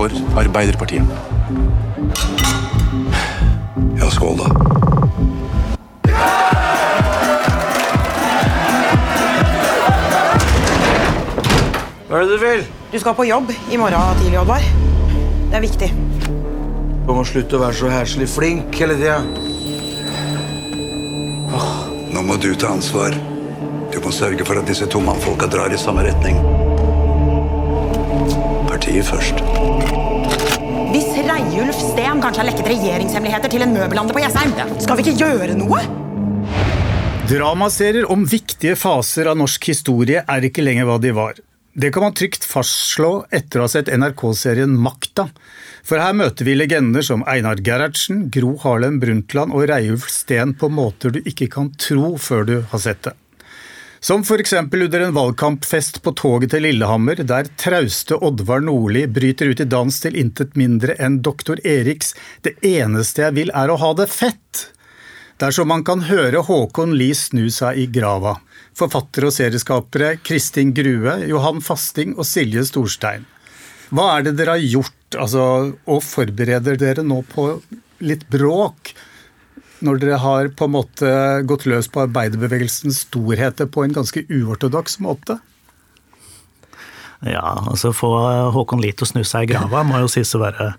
for Arbeiderpartiet. Ja, skål, da. Hva er det du vil? Du skal på jobb i morgen tidlig, Oddvar. Det er viktig. Du må slutte å være så herselig flink hele tida. Nå må du ta ansvar. Du må sørge for at disse to mannfolka drar i samme retning. Partiet først. Reiulf Steen kanskje har lekket regjeringshemmeligheter til en møbelhandler på Jessheim, skal vi ikke gjøre noe? Dramaserier om viktige faser av norsk historie er ikke lenger hva de var. Det kan man trygt fastslå etter å ha sett NRK-serien Makta. For her møter vi legender som Einar Gerhardsen, Gro Harlem Brundtland og Reiulf Steen på måter du ikke kan tro før du har sett det. Som f.eks. under en valgkampfest på toget til Lillehammer, der trauste Oddvar Nordli bryter ut i dans til intet mindre enn doktor Eriks 'Det eneste jeg vil er å ha det fett'. Dersom man kan høre Håkon Lie snu seg i grava. Forfattere og serieskapere Kristin Grue, Johan Fasting og Silje Storstein. Hva er det dere har gjort, altså, og forbereder dere nå på litt bråk? Når dere har på en måte gått løs på arbeiderbevegelsens storheter på en ganske uortodoks måte? Ja, altså få Håkon Lie til å snu seg i grava må jo sies å være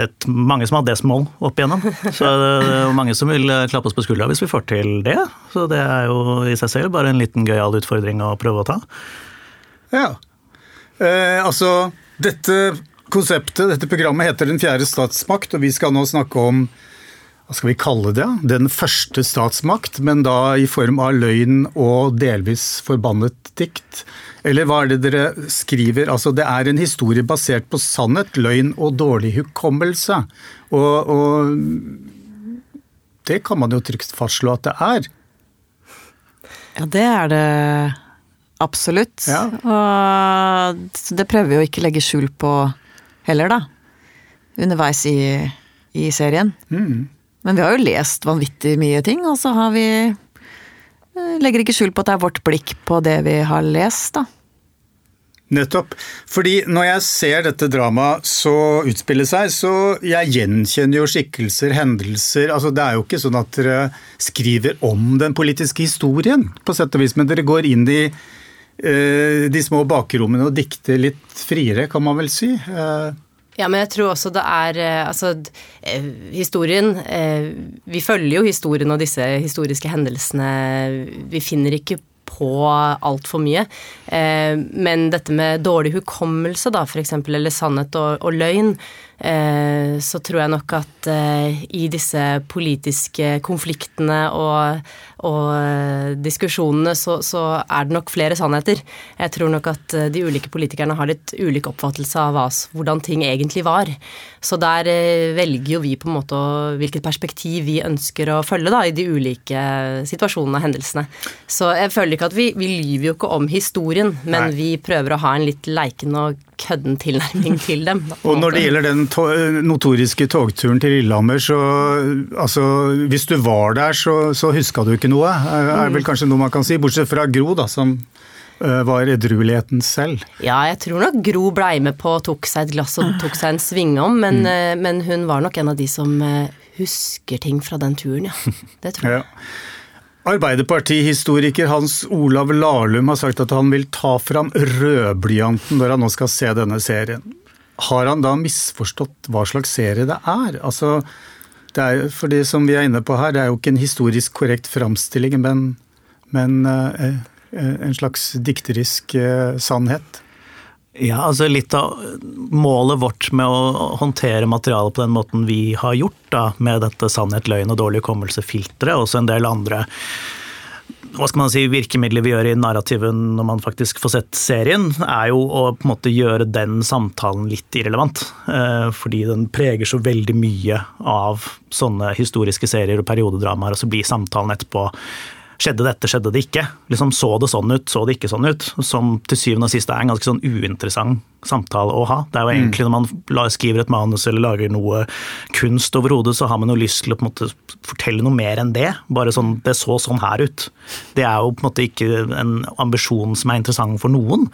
et, mange som har det som mål opp igjennom. Så det er mange som vil klappe oss på skuldra hvis vi får til det. Så det er jo i seg selv bare en liten gøyal utfordring å prøve å ta. Ja. Eh, altså, dette konseptet, dette programmet heter Den fjerde statsmakt, og vi skal nå snakke om hva skal vi kalle det? Den første statsmakt, men da i form av løgn og delvis forbannet dikt. Eller hva er det dere skriver? Altså, det er en historie basert på sannhet, løgn og dårlig hukommelse. Og, og det kan man jo trygt fastslå at det er. Ja, det er det absolutt. Ja. Og det prøver vi å ikke legge skjul på heller, da. Underveis i, i serien. Mm. Men vi har jo lest vanvittig mye ting, og så har vi eh, Legger ikke skjul på at det er vårt blikk på det vi har lest, da. Nettopp. Fordi når jeg ser dette dramaet så utspille seg, så jeg gjenkjenner jo skikkelser, hendelser altså Det er jo ikke sånn at dere skriver om den politiske historien, på sett og vis, men dere går inn i uh, de små bakrommene og dikter litt friere, kan man vel si. Eh, Ja, men jeg tror også det er eh, Altså, eh, historien eh, Vi følger jo historien og disse historiske hendelsene. Vi finner ikke på altfor mye. Men dette med dårlig hukommelse, da, eksempel, eller sannhet og, og løgn, så tror jeg nok at eh, i disse politiske konfliktene og, og eh, diskusjonene, så, så er det nok flere sannheter. Jeg tror nok at eh, de ulike politikerne har litt ulik oppfattelse av hvordan ting egentlig var. Så der eh, velger jo vi på en måte hvilket perspektiv vi ønsker å følge da, i de ulike situasjonene og hendelsene. Så jeg føler ikke at vi, vi lyver jo ikke om historien, men Nei. vi prøver å ha en litt leiken og kødden tilnærming til dem. da, Og når det gjelder den to notoriske togturen til Lillehammer, så altså, Hvis du var der, så, så huska du ikke noe, er er vel kanskje noe man kan si. Bortsett fra Gro, da, som eh, var edrueligheten selv. Ja, jeg tror nok Gro blei med på tok seg et glass og tok seg en svingom, men, mm. men hun var nok en av de som eh, husker ting fra den turen, ja. Det tror jeg. Ja. Arbeiderpartihistoriker Hans Olav Lahlum har sagt at han vil ta fram rødblyanten når han nå skal se denne serien. Har han da misforstått hva slags serie det er? Altså, det er for det som vi er inne på her, det er jo ikke en historisk korrekt framstilling, men, men eh, eh, en slags dikterisk eh, sannhet. Ja, altså litt av målet vårt med å håndtere materialet på den måten vi har gjort, da, med dette sannhet, løgn og dårlig hukommelse-filteret, og også en del andre hva skal man si, virkemidler vi gjør i narrativen når man faktisk får sett serien, er jo å på en måte gjøre den samtalen litt irrelevant. Eh, Fordi den preger så veldig mye av sånne historiske serier og periodedramaer, og så blir samtalen etterpå Skjedde dette, skjedde det ikke? Liksom Så det sånn ut, så det ikke sånn ut? Som til syvende og sist er en ganske sånn uinteressant samtale å ha. Det er jo egentlig Når man skriver et manus eller lager noe kunst overhodet, så har man jo lyst til å på en måte fortelle noe mer enn det. Bare sånn Det så sånn her ut. Det er jo på en måte ikke en ambisjon som er interessant for noen,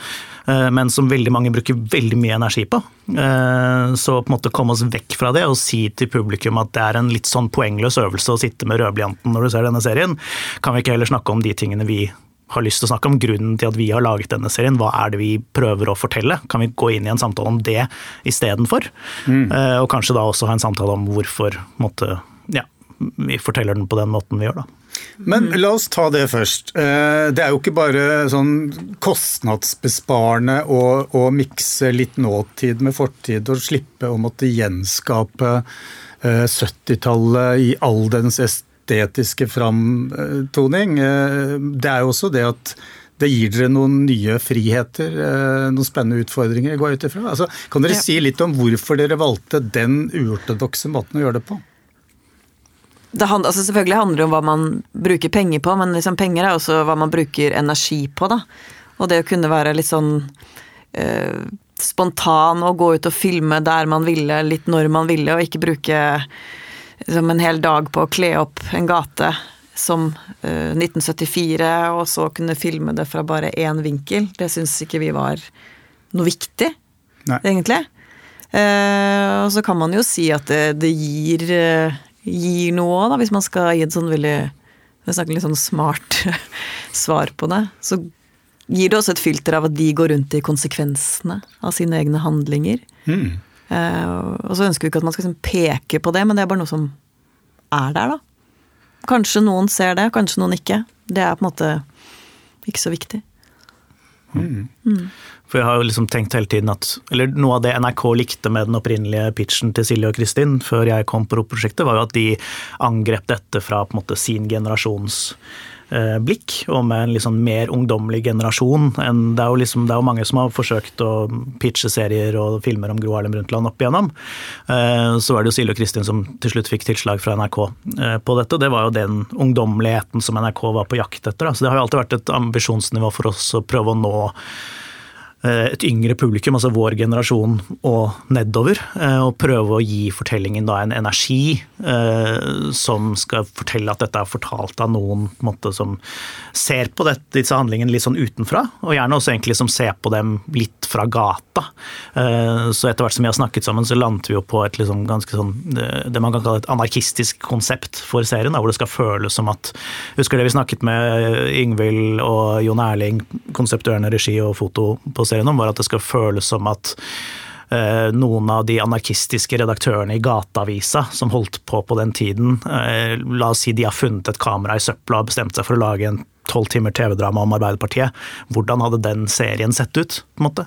eh, men som veldig mange bruker veldig mye energi på. Eh, så på en måte komme oss vekk fra det og si til publikum at det er en litt sånn poengløs øvelse å sitte med rødblyanten når du ser denne serien, kan vi ikke heller snakke om de tingene vi har lyst til å snakke om grunnen til at vi har laget denne serien. Hva er det vi prøver å fortelle? Kan vi gå inn i en samtale om det istedenfor? Mm. Uh, og kanskje da også ha en samtale om hvorfor måtte, ja, vi forteller den på den måten vi gjør, da. Men la oss ta det først. Eh, det er jo ikke bare sånn kostnadsbesparende å, å mikse litt nåtid med fortid og slippe å måtte gjenskape 70-tallet eh, i all dens estetiske framtoning. Eh, det er jo også det at det gir dere noen nye friheter, eh, noen spennende utfordringer. går ut ifra. Altså, kan dere ja. si litt om hvorfor dere valgte den uortodokse måten å gjøre det på? Det hand, altså selvfølgelig handler det om hva man bruker penger på, men liksom penger er også hva man bruker energi på. da. Og det å kunne være litt sånn eh, spontan og gå ut og filme der man ville, litt når man ville, og ikke bruke liksom en hel dag på å kle opp en gate som uh, eh, 1974, og så kunne filme det fra bare én vinkel. Det syns ikke vi var noe viktig, Nei. egentlig. Eh, og så kan man jo si at det, det gir, uh, gir noe òg, hvis man skal gi et sånn veldig jeg snakker litt sånn smart svar på det. Så gir det også et filter av at de går rundt i konsekvensene av sine egne handlinger. Mm. Uh, og så ønsker vi ikke at man skal liksom peke på det, men det er bare noe som er der, da. Kanskje noen ser det, kanskje noen ikke. Det er på en måte ikke så viktig. Mm. Mm. For jeg har jo liksom tenkt hele tiden at eller Noe av det NRK likte med den opprinnelige pitchen til Silje og Kristin før jeg kom på prosjektet, var jo at de angrep dette fra på en måte sin generasjons Eh, blikk, og med en liksom mer ungdommelig generasjon. Det er, jo liksom, det er jo mange som har forsøkt å pitche serier og filmer om Gro Harlem Brundtland opp igjennom. Eh, så var det jo Silje og Kristin som til slutt fikk tilslag fra NRK eh, på dette. Det var jo den ungdommeligheten som NRK var på jakt etter. Så det har jo alltid vært et ambisjonsnivå for oss å prøve å nå Eh, et yngre publikum, altså vår generasjon og nedover, eh, og prøve å gi fortellingen da en energi eh, som skal fortelle at dette er fortalt av noen måte, som ser på dette, disse handlingene litt sånn utenfra, og gjerne også egentlig som ser på dem litt fra gata. Så etter hvert som vi har snakket sammen, så landet vi jo på et liksom ganske sånn, det man kan kalle et anarkistisk konsept for serien, hvor det skal føles som at Husker det vi snakket med Yngvild og Jon Erling, konseptuerende regi og foto på serien om, var at det skal føles som at eh, noen av de anarkistiske redaktørene i Gateavisa som holdt på på den tiden, eh, la oss si de har funnet et kamera i søpla og bestemt seg for å lage en tolv timer TV-drama om Arbeiderpartiet. Hvordan hadde den serien sett ut? på en måte?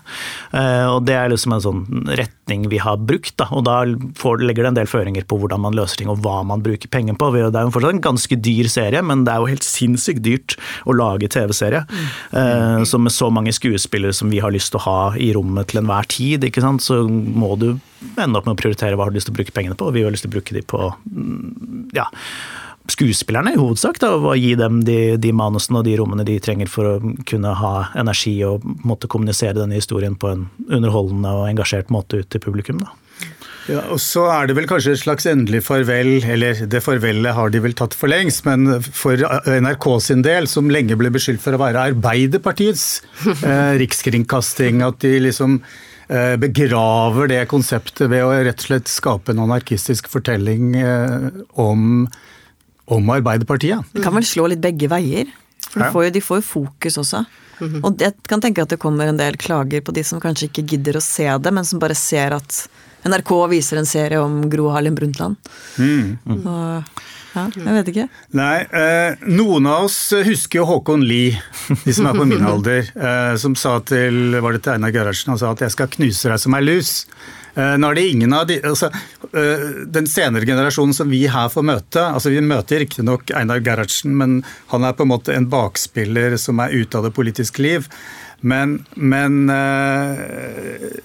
Eh, og Det er liksom en sånn retning vi har brukt. Da, og da får, legger det en del føringer på hvordan man løser ting og hva man bruker penger på. Det er jo fortsatt en ganske dyr serie, men det er jo helt sinnssykt dyrt å lage TV-serie. Mm. Så med så mange skuespillere som vi har lyst til å ha i rommet til enhver tid, ikke sant? så må du ende opp med å prioritere hva du har lyst til å bruke pengene på. og Vi har lyst til å bruke de på mm, ja, skuespillerne i hovedsak. Da, og gi dem de, de, manusene og de rommene de trenger for å kunne ha energi og måtte kommunisere denne historien på en underholdende og engasjert måte ut til publikum. Da. Ja, og Så er det vel kanskje et slags endelig farvel, eller det farvelet har de vel tatt for lengst, men for NRK sin del, som lenge ble beskyldt for å være Arbeiderpartiets eh, rikskringkasting, at de liksom eh, begraver det konseptet ved å rett og slett skape en anarkistisk fortelling eh, om om Arbeiderpartiet. Det kan vel slå litt begge veier. For de får jo, de får jo fokus også. Mm -hmm. Og jeg kan tenke at det kommer en del klager på de som kanskje ikke gidder å se det, men som bare ser at NRK viser en serie om Gro Harlem Brundtland. Mm. Mm. Og, ja, jeg vet ikke. Nei, eh, noen av oss husker jo Håkon Lie, de som er på min alder, eh, som sa til var det til Einar Gerhardsen, han sa at 'jeg skal knuse deg som ei lus'. Eh, nå er det ingen av de, altså, eh, Den senere generasjonen som vi her får møte altså Vi møter riktignok Einar Gerhardsen, men han er på en måte en bakspiller som er ute av det politiske liv. Men, men uh,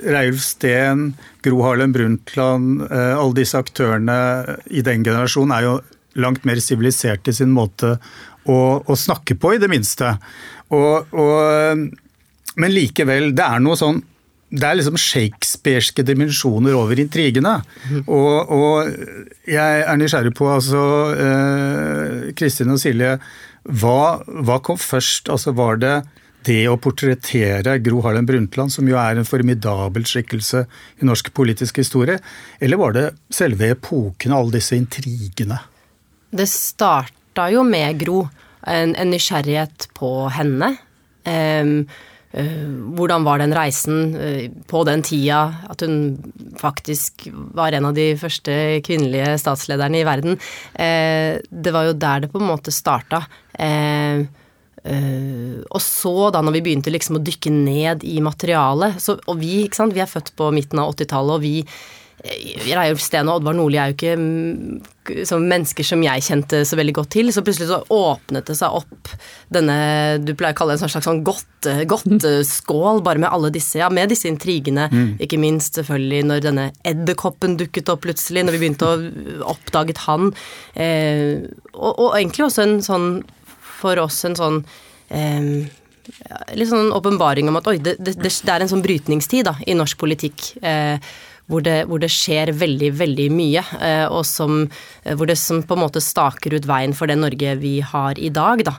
Reiulf Steen, Gro Harlem Brundtland, uh, alle disse aktørene i den generasjonen er jo langt mer sivilisert i sin måte å, å, snakke på, i det minste. Og, og, men likevel, det er noe sånn det er liksom shakespearske dimensjoner over intrigene. Og, og jeg er nysgjerrig på, altså eh, Kristin og Silje, hva, hva kom først? Altså Var det det å portrettere Gro Harlem Brundtland, som jo er en formidabel skikkelse i norsk politisk historie, eller var det selve epoken, alle disse intrigene? Det starta jo med Gro. En, en nysgjerrighet på henne. Um, hvordan var den reisen uh, på den tida at hun faktisk var en av de første kvinnelige statslederne i verden? Uh, det var jo der det på en måte starta. Og så, da når vi begynte liksom å dykke ned i materialet så, Og vi, vi er født på midten av 80-tallet, og vi eh, Reiulf Steen og Oddvar Nordli er jo ikke mm, som mennesker som jeg kjente så veldig godt til. Så plutselig så åpnet det seg opp denne du pleier å kalle det en slags sånn godte, godteskål, bare med alle disse ja, med disse intrigene. Mm. Ikke minst selvfølgelig når denne edderkoppen dukket opp plutselig, når vi begynte å oppdaget han. Eh, og, og egentlig også en sånn for oss en sånn eh, litt sånn åpenbaring om at oi, det, det, det, er en sånn brytningstid da, i norsk politikk. Eh, hvor det, hvor det, skjer veldig, veldig mye, eh, og som, eh, hvor det som på en måte staker ut veien for det Norge vi har i dag. Da.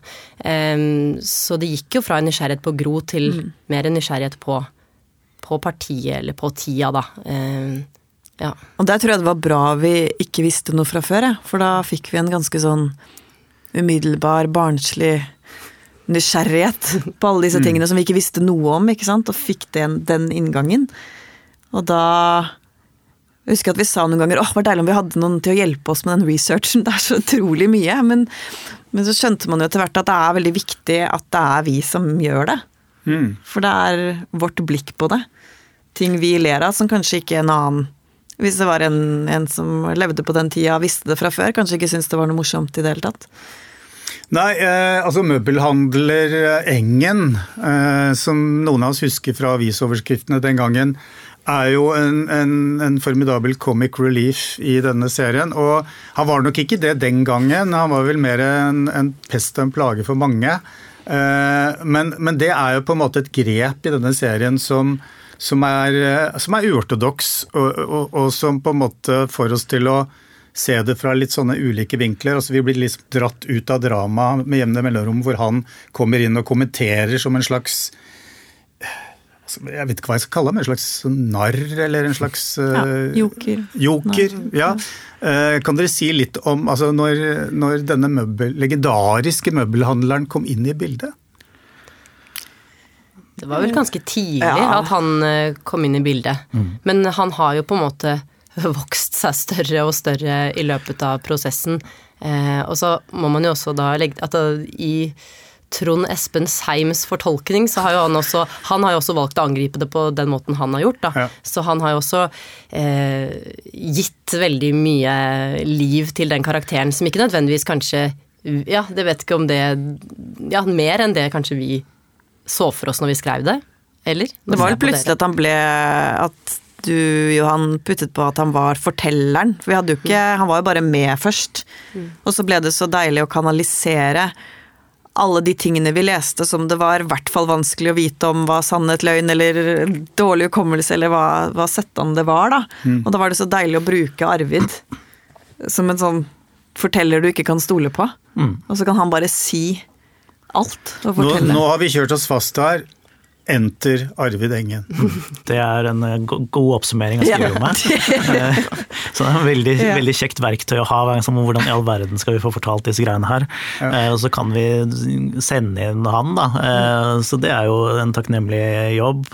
Så det gikk jo fra en nysgjerrighet på Gro til mm. mer en nysgjerrighet på, på, partiet, eller på tida, da. Ja. Og der tror jeg det var bra vi ikke visste noe fra før, for da fikk vi en ganske sånn umiddelbar, barnslig nysgjerrighet på alle disse mm. tingene som vi ikke visste noe om, ikke sant, og fikk den, den inngangen. Og da jeg husker at vi sa noen ganger åh, det var deilig om vi hadde noen til å hjelpe oss med den researchen, det er så utrolig mye. Men, men så skjønte man jo etter hvert at det er veldig viktig at det er vi som gjør det. Mm. For det er vårt blikk på det. Ting vi ler av som kanskje ikke en annen hvis det var en, en som levde på den tida, visste det fra før, kanskje ikke syntes det var noe morsomt i det hele tatt. Nei, eh, altså møbelhandler Engen, eh, som noen av oss husker fra avisoverskriftene den gangen, er jo en, en, en, formidabel comic relief i denne serien. Og han var nok ikke det den gangen, han var vel mer en, en pest og en plage for mange. Eh, men, men, det er jo på en måte et grep i denne serien som, som er, som er uortodoks, og, og, og, som på en måte får oss til å se det fra litt sånne ulike vinkler. altså Vi blir liksom dratt ut av dramaet med jevne mellomrom, hvor han kommer inn og kommenterer som en slags jeg vet ikke hva jeg skal kalle ham, en slags narr eller en slags ja, Joker. joker ja. Eh, kan dere si litt om altså når, når denne møbel, legendariske møbelhandleren kom inn i bildet? Det var vel ganske tidlig ja. at han eh, kom inn i bildet. Mm. Men han har jo på en måte vokst seg større og større i løpet av prosessen. Eh, og så må man jo også da legge at i Trond Espen Seims fortolkning, så har jo han også Han har jo også valgt å angripe det på den måten han har gjort, da. Ja. Så han har jo også eh, gitt veldig mye liv til den karakteren som ikke nødvendigvis kanskje Ja, det vet ikke om det Ja, mer enn det kanskje vi så for oss når vi skrev det? Eller? Det var vel plutselig at han ble At du, Johan, puttet på at han var fortelleren. For vi hadde jo ikke Han var jo bare med først. Mm. Og så ble det så deilig å kanalisere alle de tingene vi leste som det var i hvert fall vanskelig å vite om var sannhet, løgn eller dårlig hukommelse, eller hva, hva settan det var, da. Mm. Og da var det så deilig å bruke Arvid som en sånn forteller du ikke kan stole på. Mm. Og så kan han bare si alt og fortelle. Nå, nå har vi kjørt oss fast her. Enter Arvid Engen. Det er en eh, god oppsummering å skrive Ja. Eh, så det er et veldig, ja. veldig kjekt verktøy å ha. om hvordan i all verden skal vi få fortalt disse greiene her? Ja. Eh, og så kan vi sende inn han, da. Så det er jo en takknemlig jobb.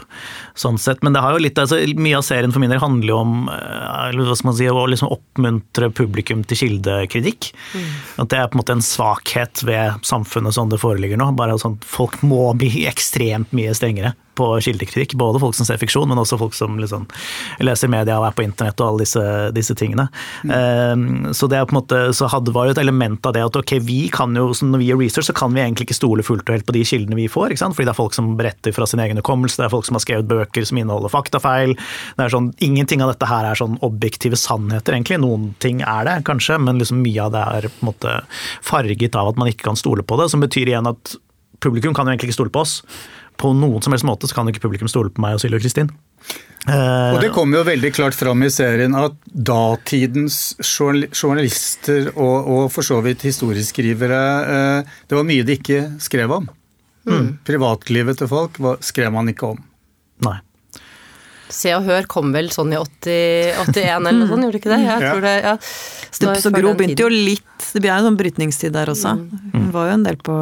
Sånn sett. Men det har jo litt, altså, mye av serien for min del handler jo om hva skal man si, å liksom oppmuntre publikum til kildekritikk. Mm. At det er på en måte en svakhet ved samfunnet sånn det foreligger nå. Bare sånn, Folk må bli ekstremt mye strengere på kildekritikk. Både folk som ser fiksjon, men også folk som liksom leser media og er på internett og alle disse, disse tingene. Mm. Um, så det er på en måte, så hadde, var jo et element av det at ok, vi kan jo, når vi gjør research, så kan vi egentlig ikke stole fullt og helt på de kildene vi får. ikke sant? Fordi det er folk som beretter fra sin egen hukommelse, det er folk som har skrevet bøker som inneholder faktafeil. det er sånn, Ingenting av dette her er sånn objektive sannheter, egentlig. Noen ting er det, kanskje, men liksom mye av det er på en måte farget av at man ikke kan stole på det. Som betyr igjen at publikum kan jo egentlig ikke stole på oss på noen som helst måte så kan ikke publikum stole på meg og Silje og Kristin. Og det kommer jo veldig klart fram i serien at datidens journalister og, og for så vidt historieskrivere eh, Det var mye de ikke skrev om. Privatlivet til folk skrev man ikke om. Nei. Se og Hør kom vel sånn i 80, 81 eller noe sånt, gjorde det ikke det? Jeg tror det, ja. Stups og Gro begynte jo litt Det ble en sånn brytningstid der også. Hun var jo en del på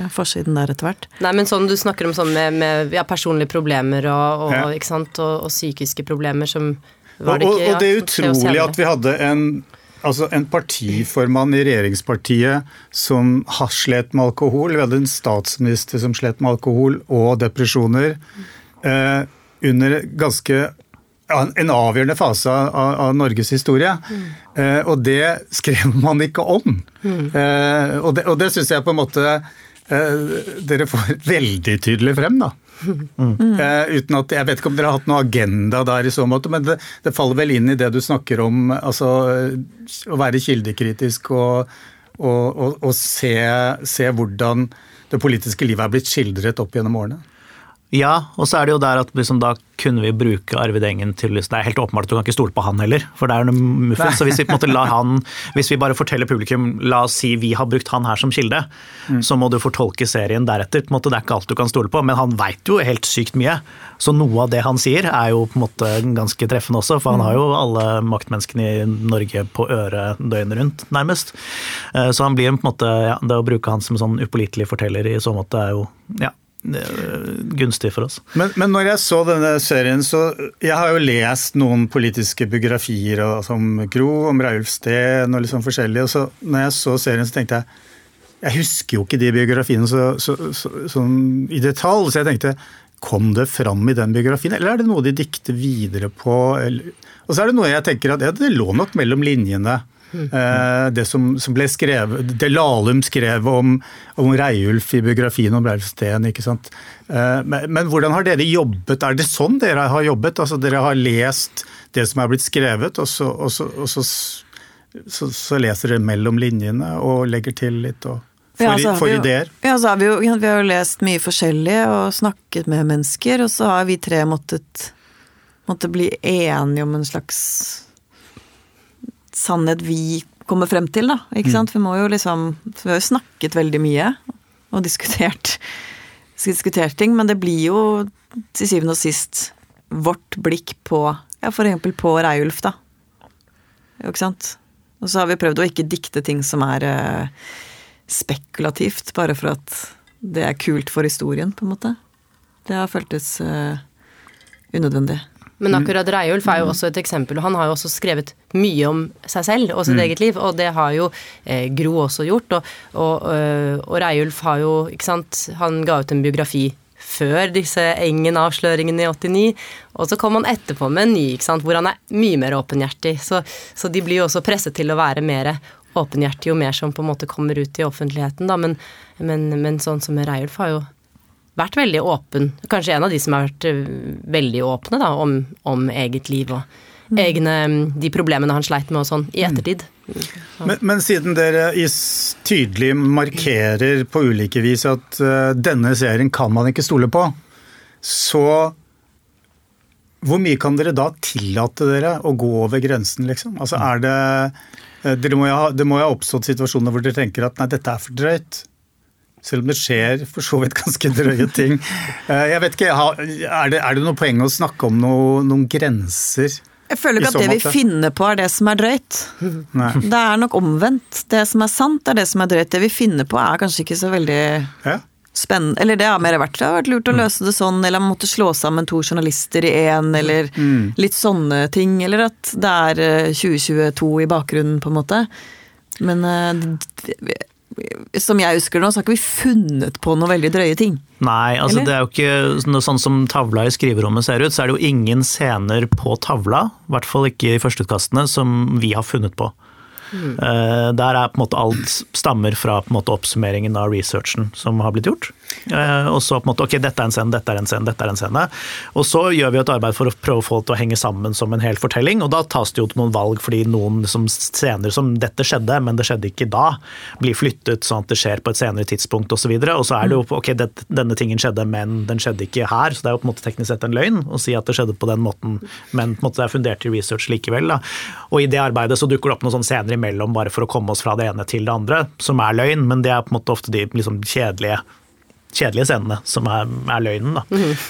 ja, forsiden der etter hvert. Nei, men sånn du snakker om sånn med, med ja, personlige problemer og, og, Ja. ikke sant? Og, og psykiske problemer som var det og, ikke og det er utrolig at vi hadde en, altså en partiformann i regjeringspartiet som har slet med alkohol. Vi hadde en statsminister som slet med alkohol og depresjoner eh, under ganske en- en avgjørende fase av, av Norges historie. Eh, og det skrev man ikke om. Eh, og det, og det syns jeg på en måte eh, dere får veldig tydelig frem, da. Eh, uten at, Jeg vet ikke om dere har hatt noen agenda der i så måte, men det, det faller vel inn i det du snakker om, altså å være kildekritisk og, og, og, og se, se hvordan det politiske livet er blitt skildret opp gjennom årene. Ja, og så er det jo der at liksom, da kunne vi bruke Arvid Engen til liksom, Det er helt åpenbart at du kan ikke stole på han heller, for det er noe muffens. Så hvis vi på en måte lar han Hvis vi bare forteller publikum La oss si vi har brukt han her som kilde, så må du fortolke serien deretter. På en måte, det er ikke alt du kan stole på, men han veit jo helt sykt mye. Så noe av det han sier er jo på en måte ganske treffende også, for han har jo alle maktmenneskene i Norge på øret døgnet rundt, nærmest. Eh, Så han blir på en måte ja, Det å bruke han som sånn upålitelig forteller i så måte er jo ja, gunstig for oss. Men, men når jeg så denne serien, så Jeg har jo lest noen politiske biografier og, som Gro, om Reiulf Steen og litt sånn forskjellig. Og så når jeg så serien, så tenkte jeg Jeg husker jo ikke de biografiene så, så, så, sånn i detalj, så jeg tenkte Kom det fram i den biografien, eller er det noe de dikter videre på? Eller, og så er det noe jeg tenker at ja, det lå nok mellom linjene. Eh, det som, som ble skrevet, det Lahlum skrev om, om Reiulf i biografien om Reiulf Steen. ikke sant? Eh, men, men hvordan har dere jobbet? Er det sånn dere har jobbet? Altså Dere har lest det som er blitt skrevet, og så, og så, og så, så, så leser dere mellom linjene og legger til litt og For, Ja, så har får vi jo- ideer? Ja, så har vi, jo, vi har jo lest mye forskjellig og snakket med mennesker, og så har vi tre måttet, måttet bli enige om en slags sannhet vi kommer frem til, da. Ikke sant? Vi må jo liksom Vi har jo snakket veldig mye og diskutert, diskutert ting, men det blir jo til syvende og sist vårt blikk på ja, for eksempel på Reiulf, da. Ikke sant? Og så har vi prøvd å ikke dikte ting som er eh, spekulativt, bare for at det er kult for historien, på en måte. Det har føltes eh, unødvendig. Men akkurat Reiulf er jo også et eksempel, og han har jo også skrevet mye om seg selv og sitt eget liv, og det har jo eh, Gro også gjort. Og, og, øh, og Reiulf har jo, ikke sant, han ga ut en biografi før disse Engen-avsløringene i 89, og så kom han etterpå med en ny, ikke sant, hvor han er mye mer åpenhjertig. Så, så de blir jo også presset til å være mer åpenhjertige jo mer som på en måte kommer ut i offentligheten, da, men, men, men sånn som Reiulf har jo vært veldig åpen. Kanskje en av de som har vært øh, veldig åpne da, om, om eget liv og egne De problemene han sleit med og sånn, i ettertid. Men, men siden dere tydelig markerer på ulike vis at uh, denne serien kan man ikke stole på, så hvor mye kan dere da tillate dere å gå over grensen, liksom? Altså er det det må jo ha, Det må jo ha oppstått situasjoner hvor dere tenker at nei, dette er for drøyt. Selv om det skjer for så vidt ganske drøye ting. Eh, Jeg vet ikke, Er det, er det noe poeng å snakke om noe, noen grenser? Jeg føler ikke at det vi finner på er det som er drøyt. Nei. Det er nok omvendt. Det som er sant, er det som er drøyt. Det vi finner på er kanskje ikke så veldig Ja? spennende. Eller det har mer vært, det har vært lurt å løse det sånn, eller man måtte slå sammen to journalister i én, eller litt sånne ting. Eller at det er eh, 2022 i bakgrunnen, på en måte. Men eh, som jeg husker nå, så har ikke vi funnet på noe veldig drøye ting. Nei, altså Eller? det er jo ikke noe sånn som tavla i skriverommet ser ut, så er det jo ingen scener på tavla, i hvert fall ikke i førsteutkastene, som vi har funnet på. Eh, Der er på en måte alt stammer fra på en måte oppsummeringen av researchen som har blitt gjort. Eh, Og så på en måte, ok, dette er en scene, dette er en scene, dette er en scene. Og så gjør vi et arbeid for å prøve å få det til å henge sammen som en hel fortelling, og da tas det jo til noen valg fordi noen liksom scener som dette skjedde, men det skjedde ikke da, blir flyttet sånn at det skjer på et senere tidspunkt osv. Og, så og så er det jo ok, det, denne tingen skjedde, men den skjedde ikke her, så det er jo på en måte teknisk sett en løgn å si at det skjedde på den måten, men på en måte det er fundert i research likevel. Da. Og i det arbeidet så dukker det opp noen sånne scener imellom bare for å komme oss fra det ene til det andre, som er løgn, men det er på en måte ofte de liksom kjedelige kjedelige scenene som er, er løgnen da,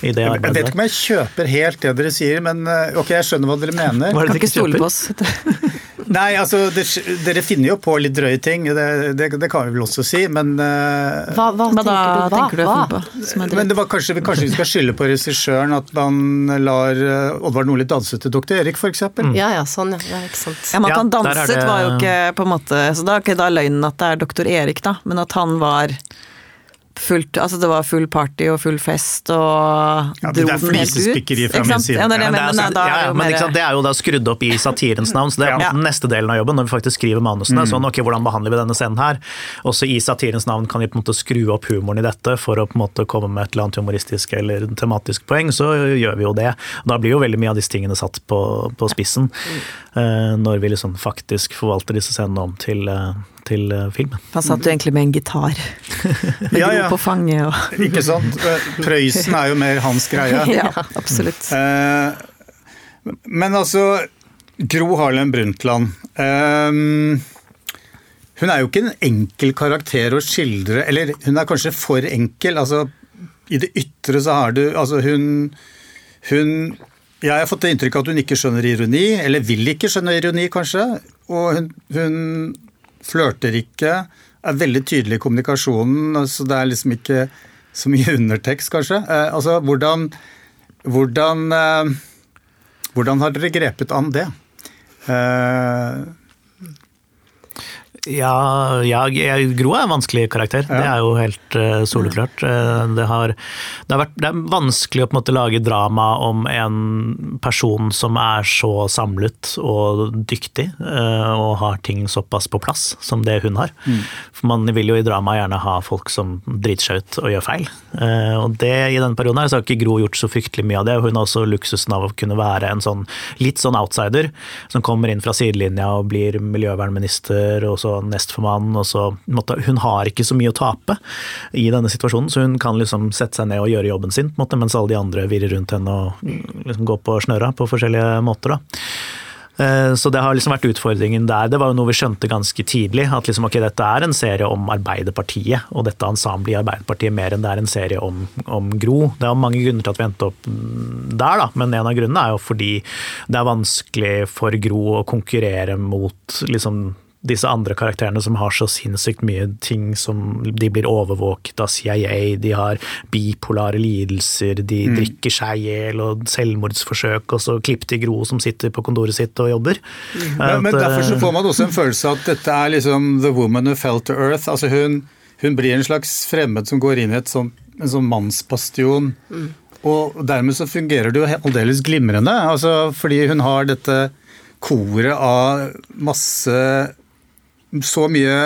i det Jeg vet ikke om jeg kjøper helt det dere sier, men eh, ok, jeg skjønner hva dere mener. Hva er Kan dere ikke stole på oss. Nei, altså, det, dere finner jo på litt drøye ting, det, det, det kan vi vel også si, men eh, Hva, hva, men da tenker du? tenker du Hva? på? Men det var kanskje, kanskje vi skal skylde på regissøren at man lar eh, Oddvar Nordli danse til Dr. Erik, f.eks. Mm. Ja, ja, sånn, ja. ja ikke sant. Ja, men at Ja, han danset det- var jo ikke på en måte Så da er ikke da løgnen at det er doktor Erik, da, men at han var fullt Altså det var full party og full fest og Ja, dro den helt ut. flisespikkeri fra min side. Ja, det er det, fra men, det, men, da er ja, det men det er jo da skrudd opp i satirens navn, så det er den neste delen av jobben når vi faktisk skriver manusene. Sånn, ok, hvordan behandler vi denne scenen her? Også i satirens navn kan vi på en måte skru opp humoren i dette for å på en måte komme med et eller annet humoristisk eller tematisk poeng, så gjør vi jo det. Da blir jo veldig mye av disse tingene satt på, på spissen, mm. når vi liksom faktisk forvalter disse scenene om til, eh, til filmen. film. Han satt jo egentlig med en gitar. Med Ja, ja. på fanget og Ikke sant? Eh, Prøysen er jo mer hans greie. Ja, absolutt. Eh, men altså, Gro Harlem Brundtland eh, Hun er jo ikke en enkel karakter å skildre, eller hun er kanskje for enkel. altså I det ytre så har du Altså, hun, hun Jeg har fått det inntrykk at hun ikke skjønner ironi, eller vil ikke skjønne ironi, kanskje. Og hun, hun flørter ikke, er veldig tydelig i kommunikasjonen, så det er liksom ikke så mye undertekst, kanskje. Eh, altså, hvordan hvordan, eh, hvordan har dere grepet an det? Eh, Ja, ja Gro er en vanskelig karakter. Det er jo helt uh, soleklart. Eh, det, har, det, har vært, det er vanskelig å på en måte lage drama om en person som er så samlet og dyktig, uh, og har ting såpass på plass som det hun har. For man vil jo i drama gjerne ha folk som driter seg ut og gjør feil. Uh, og det i denne perioden her så har ikke Gro gjort så fryktelig mye av det, og hun har også luksusen av å kunne være en sånn litt sånn outsider, som kommer inn fra sidelinja og blir miljøvernminister, og så nestformann, og så måtte, Hun har ikke så mye å tape i denne situasjonen, så hun kan liksom sette seg ned og gjøre jobben sin, måte, mens alle de andre virrer rundt henne og liksom går på snørra på forskjellige måter. da. Eh, Så det har liksom vært utfordringen der. Det var jo noe vi skjønte ganske tidlig. At liksom, ok, dette er en serie om Arbeiderpartiet, og dette ensemblet i Arbeiderpartiet mer enn det er en serie om, om Gro. Det er mange grunner til at vi endte opp mm, der, da. men en av grunnene er jo fordi det er vanskelig for Gro å konkurrere mot liksom disse andre karakterene som har så sinnssykt mye ting som De blir overvåket av CIA, de har bipolare lidelser, de drikker seg i hjel og selvmordsforsøk, og så klipp til Gro som sitter på kontoret sitt og jobber. men, men derfor så eh, får man også en følelse av at dette er liksom the woman who fell to earth. Altså hun, hun blir en slags fremmed som går inn i et sånt, en sånn mannsbastion. Og dermed så fungerer det jo aldeles glimrende. Altså, fordi hun har dette koret av masse Så mye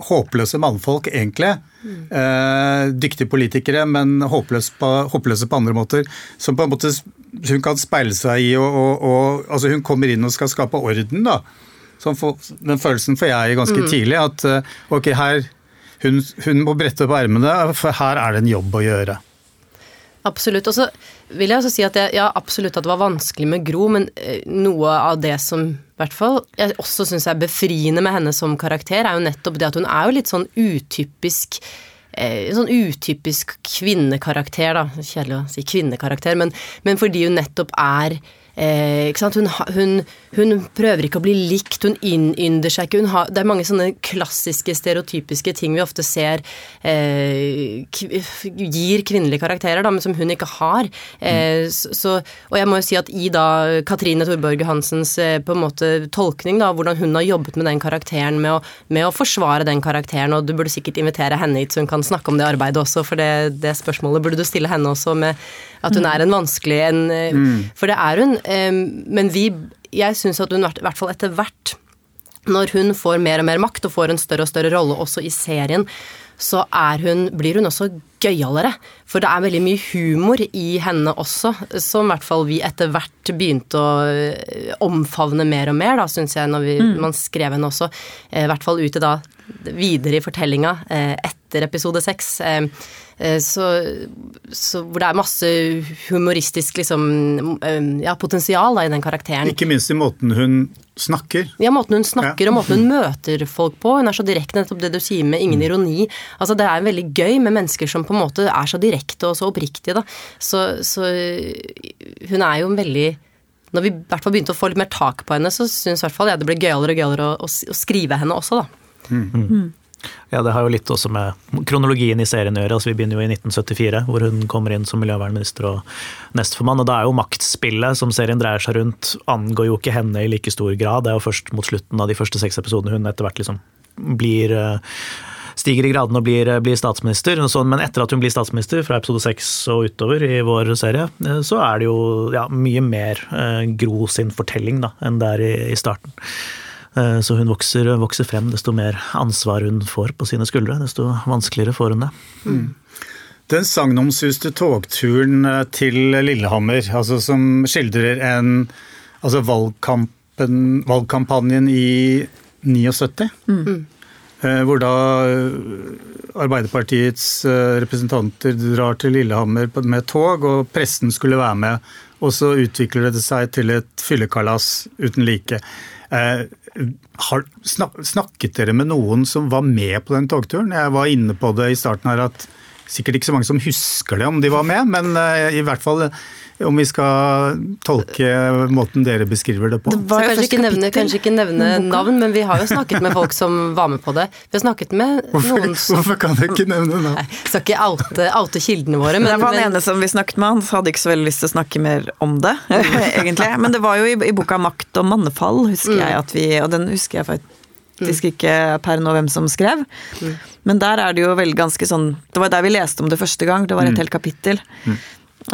håpløse mannfolk, egentlig. Eh, dyktige politikere, men håpløse på, håpløse på andre måter. Som på en måte hun kan speile seg i, og, og, og altså hun kommer inn og skal skape orden. da. For, den følelsen får jeg ganske tidlig. At eh, ok, her hun, hun må brette opp ermene, for her er det en jobb å gjøre. Absolutt. Og så vil jeg også si at jeg, ja, absolutt at det var vanskelig med Gro, men eh, noe av det som hvert fall jeg også syns er befriende med henne som karakter, er jo nettopp det at hun er jo litt sånn utypisk eh, Sånn utypisk kvinnekarakter, da. Kjedelig å si kvinnekarakter, men, men fordi hun nettopp er Eh? Hun, hun, hun prøver ikke å bli likt, hun innynder seg ikke. Har, det er mange sånne klassiske, stereotypiske ting vi ofte ser eh, gir kvinnelige karakterer, da, men som hun ikke har. Eh, så, og jeg må jo si at i da Katrine Thorborg Hansens eh, på en måte tolkning, da, hvordan hun har jobbet med den karakteren, med å, med å forsvare den karakteren, og du burde sikkert invitere henne hit så hun kan snakke om det arbeidet også, for det, det spørsmålet burde du stille henne også med at hun er en vanskelig en, mm. For det er hun, eh, men vi Jeg syns at hun i hvert- fall etter hvert når hun får mer og mer makt og får en større og større rolle også i serien, så hun, blir hun også gøyalere. For det er veldig mye humor i henne også, som i hvert fall vi etter hvert begynte å eh, omfavne mer og mer, da, syns jeg, når vi, mm. man skrev henne også. Eh, I hvert fall ute da videre i fortellinga eh, etter episode seks. Eh, så, så, hvor det er masse humoristisk liksom, eh, ja, potensial da, i den karakteren. Ikke minst i måten hun snakker. Ja, måten hun snakker ja. og måten hun møter folk på. Hun er så direkte, nettopp det du sier med ingen mm. ironi. Altså, det er veldig gøy med mennesker som på en måte er så direkte og så oppriktige. Da. Så, så hun er jo en veldig når vi i hvert fall begynte å få litt mer tak på henne, så syns i hvert fall jeg det ble gøyere og gøyere å, å, skrive henne også, da. Mm. Mm. Ja, det har jo litt også med kronologien i serien å gjøre. Altså, vi begynner jo i 1974, hvor hun kommer inn som miljøvernminister og nestformann. Og da er jo maktspillet som serien dreier seg rundt, angår jo ikke henne i like stor grad. Det er jo først mot slutten av de første seks episodene hun etter hvert liksom blir eh, stiger i gradene og blir, eh, blir statsminister. Men etter at hun blir statsminister, fra episode seks og utover i vår serie, eh, så er det jo ja, mye mer Gro sin fortelling da, enn det er i, i starten. Eh, så hun vokser, vokser, frem. Desto mer ansvar hun får på sine skuldre, desto vanskeligere får hun det. Mm. Den sagnomsuste togturen eh, til Lillehammer, altså som skildrer en altså valgkampanjen i 79, mm. Eh, hvor da Arbeiderpartiets representanter drar til Lillehammer med tog, og pressen skulle være med. Og så utvikler det seg til et fyllekalas uten like. Har, snakket dere med noen som var med på den togturen? Jeg var inne på det i starten her at sikkert ikke så mange som husker det om de var med, men uh, i hvert fall om vi skal tolke måten dere beskriver det på. Det kanskje, ikke nevne, kanskje ikke nevne navn, men vi har jo snakket med folk som var med på det. Vi har snakket med hvorfor, noen som Hvorfor kan dere ikke nevne navn? Nei, skal ikke oute, oute kildene våre. Men, det var den ene som vi snakket med, han hadde ikke så veldig lyst til å snakke mer om det, egentlig. Men det var jo i, i boka 'Makt og mannefall', husker mm. jeg at vi Og den husker jeg faktisk faktisk ikke per nå hvem som skrev. Mm. Men der er det jo veldig ganske sånn Det var der vi leste om det første gang. Det var et mm. helt kapittel. Mm.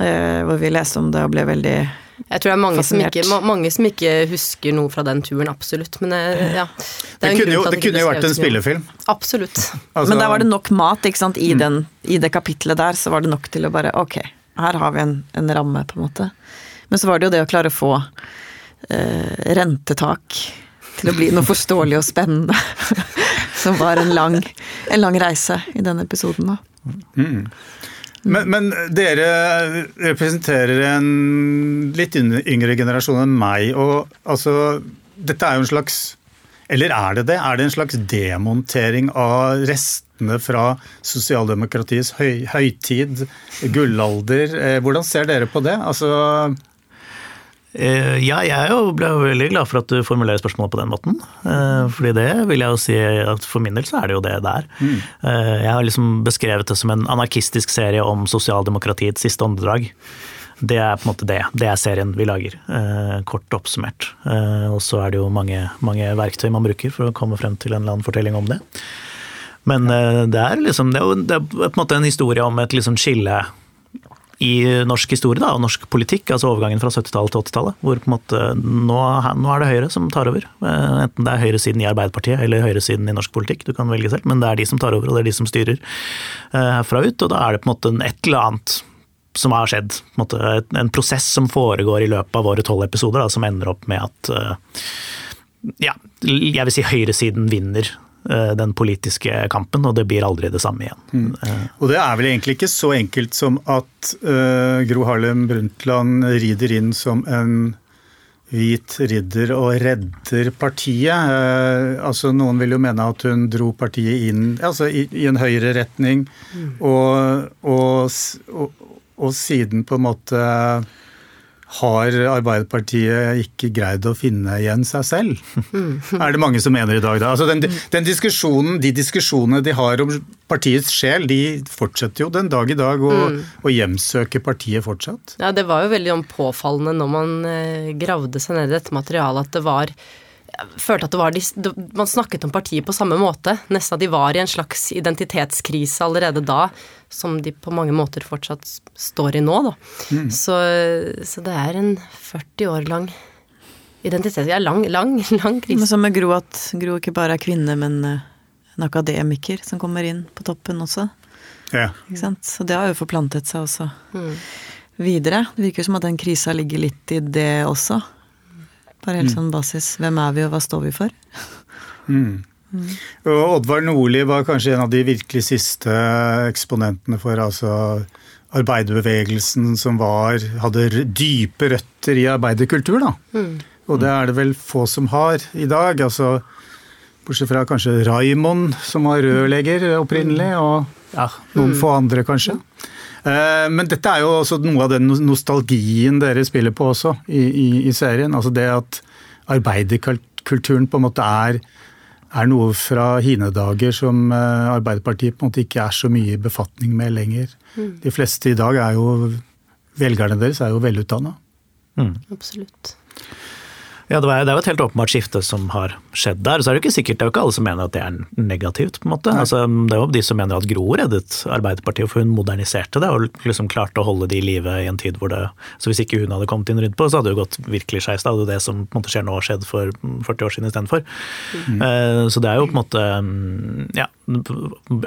Eh, hvor vi leste om det og ble veldig jeg tror det er mange som, ikke, mange som, ikke, husker noe fra den turen, absolutt. Men eh, ja. Det, det kunne jo, det kunne jo vært en spillefilm. Absolutt. Altså, men der var det nok mat, ikke sant. I, mm. den, I, det kapitlet der så var det nok til å bare Ok, her har vi en, en ramme, på en måte. Men så var det jo det å klare å få eh, rentetak til å bli noe forståelig og spennende. som var en lang, en lang, reise i den episoden, da. Mm. Men, men, dere representerer en litt yngre generasjon enn meg. og altså, Dette er jo en slags Eller er det det? Er det en slags demontering av restene fra sosialdemokratiets høy, høytid, gullalder? Eh, hvordan ser dere på det? Altså ja, jeg ble veldig glad for at du formulerer spørsmålet på den måten. Eh, fordi det vil jeg jo si at for min del så er det jo det det er. Mm. Eh, jeg har liksom beskrevet det som en anarkistisk serie om sosialdemokratiets siste åndedrag. Det er på en måte det. Det er serien vi lager. Kort oppsummert. Og så er det jo mange, mange verktøy man bruker for å komme frem til en eller annen fortelling om det. Men det er liksom det er, jo, det er på en måte en historie om et liksom skille i norsk historie da, og norsk politikk, altså overgangen fra 70-tallet til 80-tallet. Hvor på en måte nå, nå, er det Høyre som tar over. Eh, enten det er høyresiden i Arbeiderpartiet eller høyresiden i norsk politikk, du kan velge selv, men det er de som tar over og det er de som styrer eh, herfra ut. Og da er det på en måte et eller annet som har skjedd. En, måte, en prosess som foregår i løpet av våre tolv episoder, da, som ender opp med at eh, ja, jeg vil si høyresiden vinner den politiske kampen, og det blir aldri det samme igjen. Mm. Eh. Og det er vel egentlig ikke så enkelt som at uh, Gro Harlem Brundtland rider inn som en hvit ridder og redder partiet. Uh, altså Noen vil jo mene at hun dro partiet inn altså i, i en høyere retning, mm. og, og, og, og, siden på en måte har Arbeiderpartiet ikke greid å finne igjen seg selv? er det mange som mener i dag. Da. Altså den, den diskusjonen, de diskusjonene de har om partiets sjel, de fortsetter jo den dag i dag å, mm. å hjemsøke partiet fortsatt. Ja, Det var jo veldig påfallende når man eh, gravde seg ned i dette materialet, at det var følte at det var de, Man snakket om partiet på samme måte. Nesten at de var i en slags identitetskrise allerede da, som de på mange måter fortsatt står i nå. Da. Mm. Så, så, det er en 40 år lang identitet Ja, lang, lang, lang krise. Men som med Gro, at Gro ikke bare er kvinne, men eh, en akademiker som kommer inn på toppen også. Ja. Ikke sant? Så det har jo forplantet seg også videre. Det virker som at den krisa ligger litt i det også. Bare helt sånn basis. Hvem er vi, og hva står vi for? Og Oddvar Nordli var kanskje en av de virkelig siste eksponentene for altså arbeiderbevegelsen som var, hadde dype røtter i arbeiderkultur. da. Og det er det vel få som har i dag. altså Bortsett fra kanskje Raimond, som var rørlegger opprinnelig, og ja, noen få andre kanskje. Eh, Men dette er jo også noe av den nostalgien dere spiller på også i, i, i serien. Altså det at arbeiderkulturen på en måte er, er noe fra hine dager som eh, Arbeiderpartiet på en måte ikke er så mye i befatning med lenger. De fleste i dag er jo Velgerne deres er jo velutdanna. Absolutt. Ja, det, var, det er jo et helt åpenbart skifte som har skjedd der. Så er det jo ikke sikkert, det er jo ikke alle som mener at det er negativt. på en måte. Altså, det er jo de som mener at Gro reddet Arbeiderpartiet, for hun moderniserte det og liksom klarte å holde det i live i en tid hvor det Så hvis ikke hun hadde kommet inn rundt på, så hadde det jo gått virkelig skeis. Da hadde jo det som på en måte skjer nå, skjedd for 40 år siden istedenfor. Mm. Så det er jo på en måte mm, ja,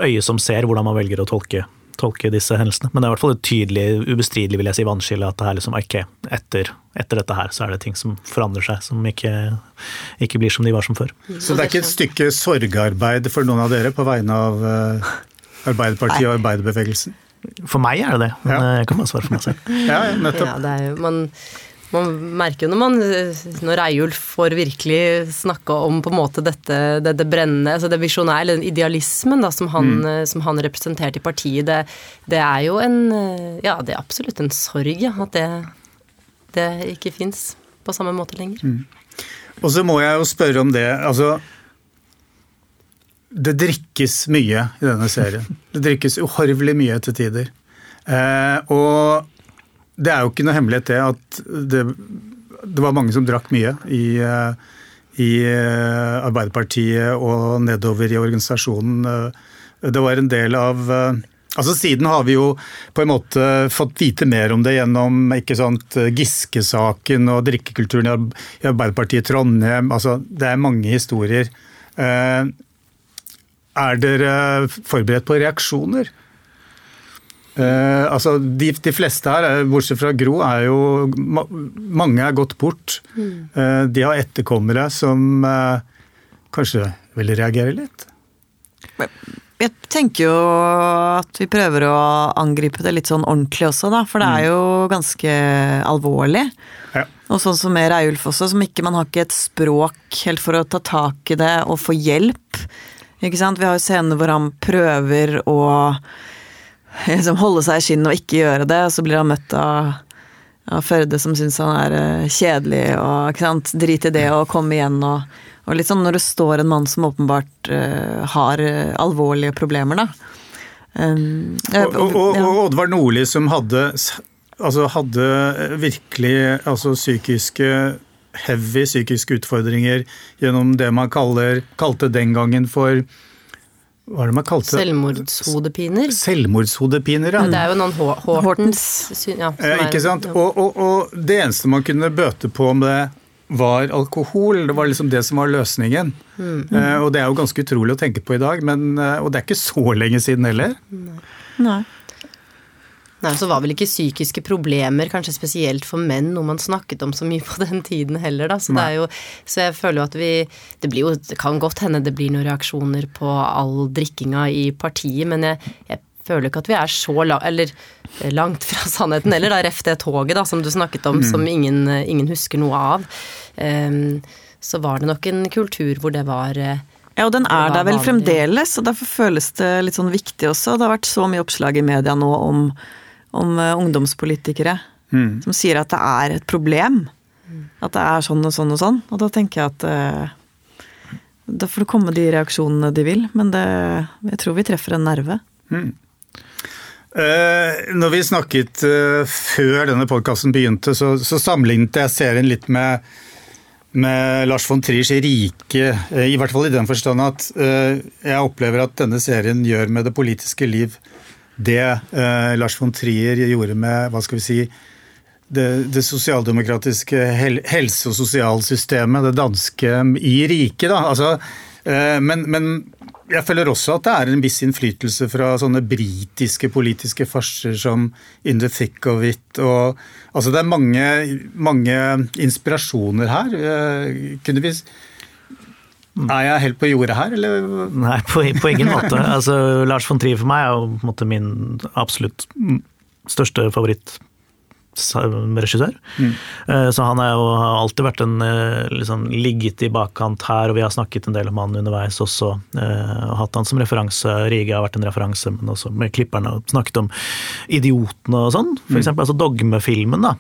øyet som ser hvordan man velger å tolke tolke disse hendelsene. Men det er i hvert fall et tydelig, ubestridelig vil jeg si, vannskille at det er liksom okay, etter, etter dette her så er det ting som forandrer seg, som ikke, ikke blir som de var som før. Så det er ikke et stykke sorgarbeid for noen av dere på vegne av eh, Arbeiderpartiet og arbeiderbevegelsen? For meg er det det, men Ja. jeg kan bare svare for meg selv. Ja, ja, nettopp. Ja, det er jo, man, man merker jo når man Når Reiulf får virkelig snakke om på en måte dette det, det brennende, altså det visjonære, eller den idealismen da, som, han, mm. som han representerte i partiet, det, det er jo en eh, Ja, det er absolutt en sorg, ja, at det, det ikke fins på samme måte lenger. Og så må jeg jo spørre om det. Altså Det drikkes mye i denne serien. Det drikkes uhorvelig mye til tider. Eh, og det er jo ikke noe hemmelighet det at det, det var mange som drakk mye i, eh, i eh, Arbeiderpartiet og nedover i organisasjonen. Eh, Det var en del av Altså Siden har vi jo på en måte fått vite mer om det gjennom ikke sant, Giske-saken og drikkekulturen i Arbeiderpartiet Trondheim. Altså, det er mange historier. Er dere forberedt på reaksjoner? Eh, altså, de, de fleste her, eh, bortsett fra Gro, er jo ma Mange er gått bort. Eh, de har etterkommere som eh, kanskje vil reagere litt. Jeg tenker jo at vi prøver å angripe det litt sånn ordentlig også, da. For det er jo ganske alvorlig. Ja. Og sånn som med Reiulf også, som ikke man har ikke et språk helt for å ta tak i det og få hjelp. Ikke sant? Vi har jo scener hvor han prøver å liksom holde seg i skinnet og ikke gjøre det, og så blir han møtt av, av Førde som syns han er eh, kjedelig og ikke sant? drit i det og kom igjen og, og litt sånn når det står en mann som åpenbart uh, har eh, alvorlige problemer, da. Um, Og, og, og, og Oddvar Nordli som hadde, altså hadde virkelig altså psykiske heavy psykiske utfordringer gjennom det man kaller, kalte den gangen for Hva er det man kalte det? Selvmordshodepiner. Selvmordshodepiner, ja. Ja, det er jo noen Hortens syn, ja, Eh, ikke sant? ja. Og, og, og det eneste man kunne bøte på med var alkohol. Det var liksom det som var løsningen. Mm. Eh, og det er jo ganske utrolig å tenke på i dag, men, eh, og det er ikke så lenge siden heller. Nei. Nei, så var vel ikke psykiske problemer, kanskje spesielt for menn, noe man snakket om så mye på den tiden heller, da. Så, det jo, så jeg føler jo at vi Det blir jo Det kan godt hende det blir noen reaksjoner på all drikkinga i partiet, men jeg, jeg føler ikke at vi er så la, eller, eh, langt fra sannheten heller, da. Ref det toget da, som du snakket om, som ingen, ingen husker noe av. Um, så var det nok en kultur hvor det var eh, Ja, og den er der vel fremdeles, og derfor føles det litt sånn viktig også. Det har vært så mye oppslag i media nå om, om ungdomspolitikere ungdomspolitikere som sier at det er et problem. At det er sånn og sånn og sånn. Og da tenker jeg at eh, da får det komme de reaksjonene de vil, men det, jeg tror vi treffer en nerve. Eh, når vi snakket eh, før denne podkasten begynte, så, så sammenlignet jeg serien litt med, med Lars von Triers rike, eh, i hvert fall i den forstand at eh, jeg opplever at denne serien gjør med det politiske liv det eh, Lars von Trier gjorde med hva skal vi si, det, det sosialdemokratiske hel, helse- og sosialsystemet, det danske, i riket. da, altså, eh, men, men jeg føler også at det er en viss innflytelse fra sånne britiske politiske farser som In the Thick of It. Og, altså det er mange, mange inspirasjoner her. Eh, kunne vi er jeg helt på jordet her, eller? Nei, på, på ingen måte. Altså, Lars von Trier for meg er jo på en måte min absolutt største favorittregissør. Mm. Så han er jo, har alltid vært en liksom, ligget i bakkant her, og vi har snakket en del om han underveis også. Og hatt han som referanse. Rige har vært en referanse, men også med klipperne og snakket om idiotene og sånn. For mm. eksempel altså Dogmefilmen da,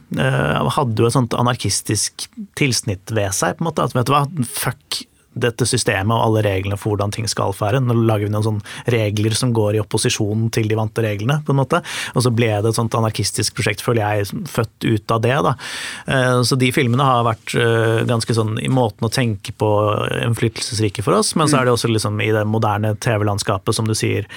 hadde jo et sånt anarkistisk tilsnitt ved seg. på en måte, at vet du hva, fuck dette systemet og alle reglene for hvordan ting skal være. Nå lager vi noen sånne regler som går i opposisjon til de vante reglene, på en måte. Og så ble det et sånt anarkistisk prosjekt, føler jeg, født ut av det. da. Eh, så de filmene har vært eh, ganske sånn i måten å tenke på innflytelsesrike for oss, men så er det også liksom i det moderne TV-landskapet, som du sier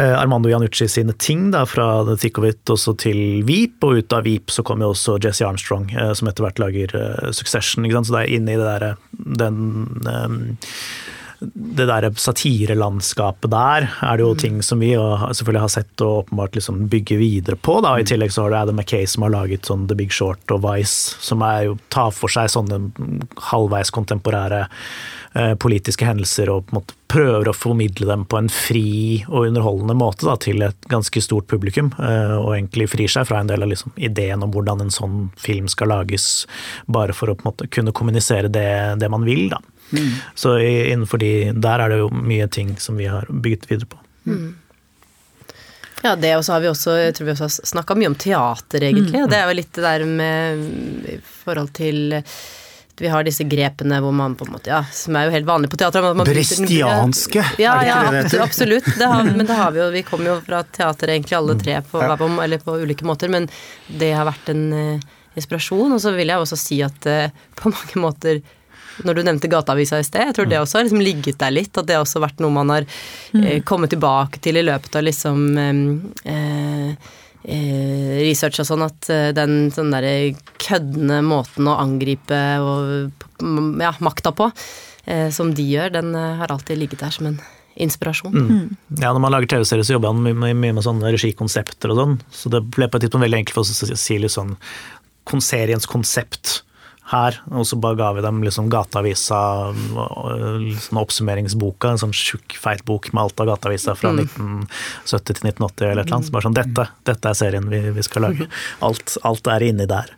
Armando Janucci sine ting, da, fra It også til Veep, og ut av Veep så kom jo også Jesse Armstrong, eh, som etter hvert lager uh, Succession. Ikke sant? Så det er inne i det derre den um, det der satirelandskapet der er det jo ting som vi selvfølgelig har sett og åpenbart liksom bygger videre på. Da. I tillegg så har du Adam Mackay som har laget sånn The Big Short og Vice, som er jo tar for seg sånne halvveis kontemporære eh, politiske hendelser og på en måte prøver å formidle dem på en fri og underholdende måte da, til et ganske stort publikum. Eh, og egentlig frir seg fra en del av liksom, ideen om hvordan en sånn film skal lages, bare for å på en måte kunne kommunisere det, det man vil. da. Mm. Så innenfor de Der er det jo mye ting som vi har bygget videre på. Mm. Ja, det og så har vi også jeg tror vi også har snakka mye om teater, egentlig. Mm. Og det er jo litt det der med i forhold til vi har disse grepene hvor man på en måte, ja, som er jo helt vanlig på teater. Brestianske, ja, ja, ja absolutt. Det har, men det har vi jo. Vi kommer jo fra teater egentlig alle tre på, ja. eller på ulike måter, men det har vært en uh, inspirasjon. Og så vil jeg også si at uh, på mange måter når du nevnte Gateavisa i sted, jeg tror det også har liksom ligget der litt. At det har også vært noe man har mm. eh, kommet tilbake til i løpet av liksom research og sånn, at eh, den sånn derre køddende måten å angripe og, ja, makta på, eh, som de gjør, den eh, har alltid ligget der som en inspirasjon. Mm. Ja, når man lager TV-serier, så jobber man mye, mye med sånne regikonsepter og sånn. Så det ble på et tidspunkt veldig enkelt for oss å si litt sånn konseriens konsept her. Og så bare ga vi dem liksom Gateavisa, liksom oppsummeringsboka, en sånn tjukk, feit bok med alt av Gateavisa fra mm. 1970 til 1980 eller et eller annet. Bare sånn, dette, dette er serien vi, vi skal lage. Alt, alt er inni der.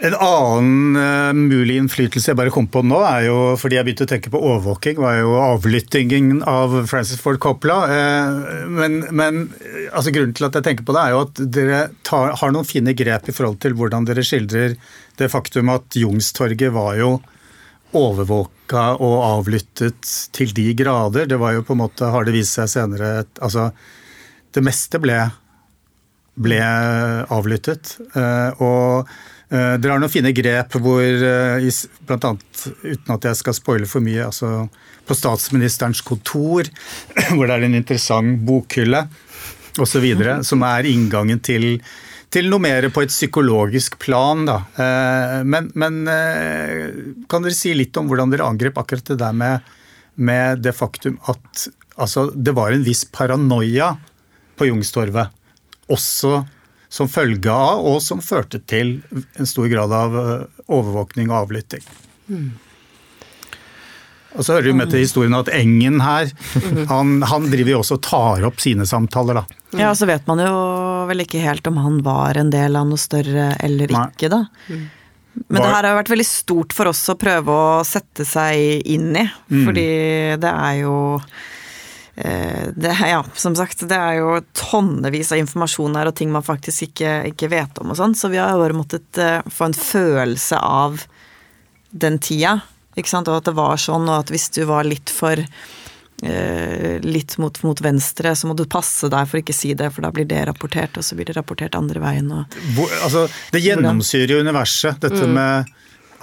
En annen uh, mulig innflytelse jeg bare kom på nå, er jo fordi jeg begynte å tenke på overvåking, var jo avlyttingen av Francis Ford Coppola. Uh, men, men altså, grunnen til at jeg tenker på det, er jo at dere tar, har noen fine grep i forhold til hvordan dere skildrer det faktum at Jungstorget var jo overvåka og avlyttet til de grader. Det var jo på en måte, har det vist seg senere Altså, det meste ble, ble avlyttet. Uh, og Eh, dere har noen fine grep hvor, bl.a. blant annet, uten at jeg skal spoile for mye, altså på statsministerens kontor, hvor det er en interessant bokhylle osv., som er inngangen til, til noe mer på et psykologisk plan. Da. Eh, men, men, kan dere si litt om hvordan dere angrep akkurat det der med, med det faktum at altså, det var en viss paranoia på Youngstorget, også som følge av, og som førte til en stor grad av eh, overvåkning og avlytting. Mm. Og så hører vi med til historien at Engen her, han, han driver jo også og tar opp sine samtaler, da. Ja, så vet man jo vel ikke helt om han var en del av noe større eller ikke, da. Men det her har vært veldig stort for oss å prøve å sette seg inn i, mm. fordi det er jo Eh, det, ja, som sagt, det er jo tonnevis av informasjon her og ting man faktisk ikke, ikke vet om og sånn, så vi har bare måttet uh, få en følelse av den tida, ikke sant, og at det var sånn, og at hvis du var litt for litt mot, mot, venstre, så må du passe deg for ikke si det, for da blir det rapportert, og så blir det rapportert andre veien. Og, Hvor, altså, det gjennomsyrer jo universet, dette mm. med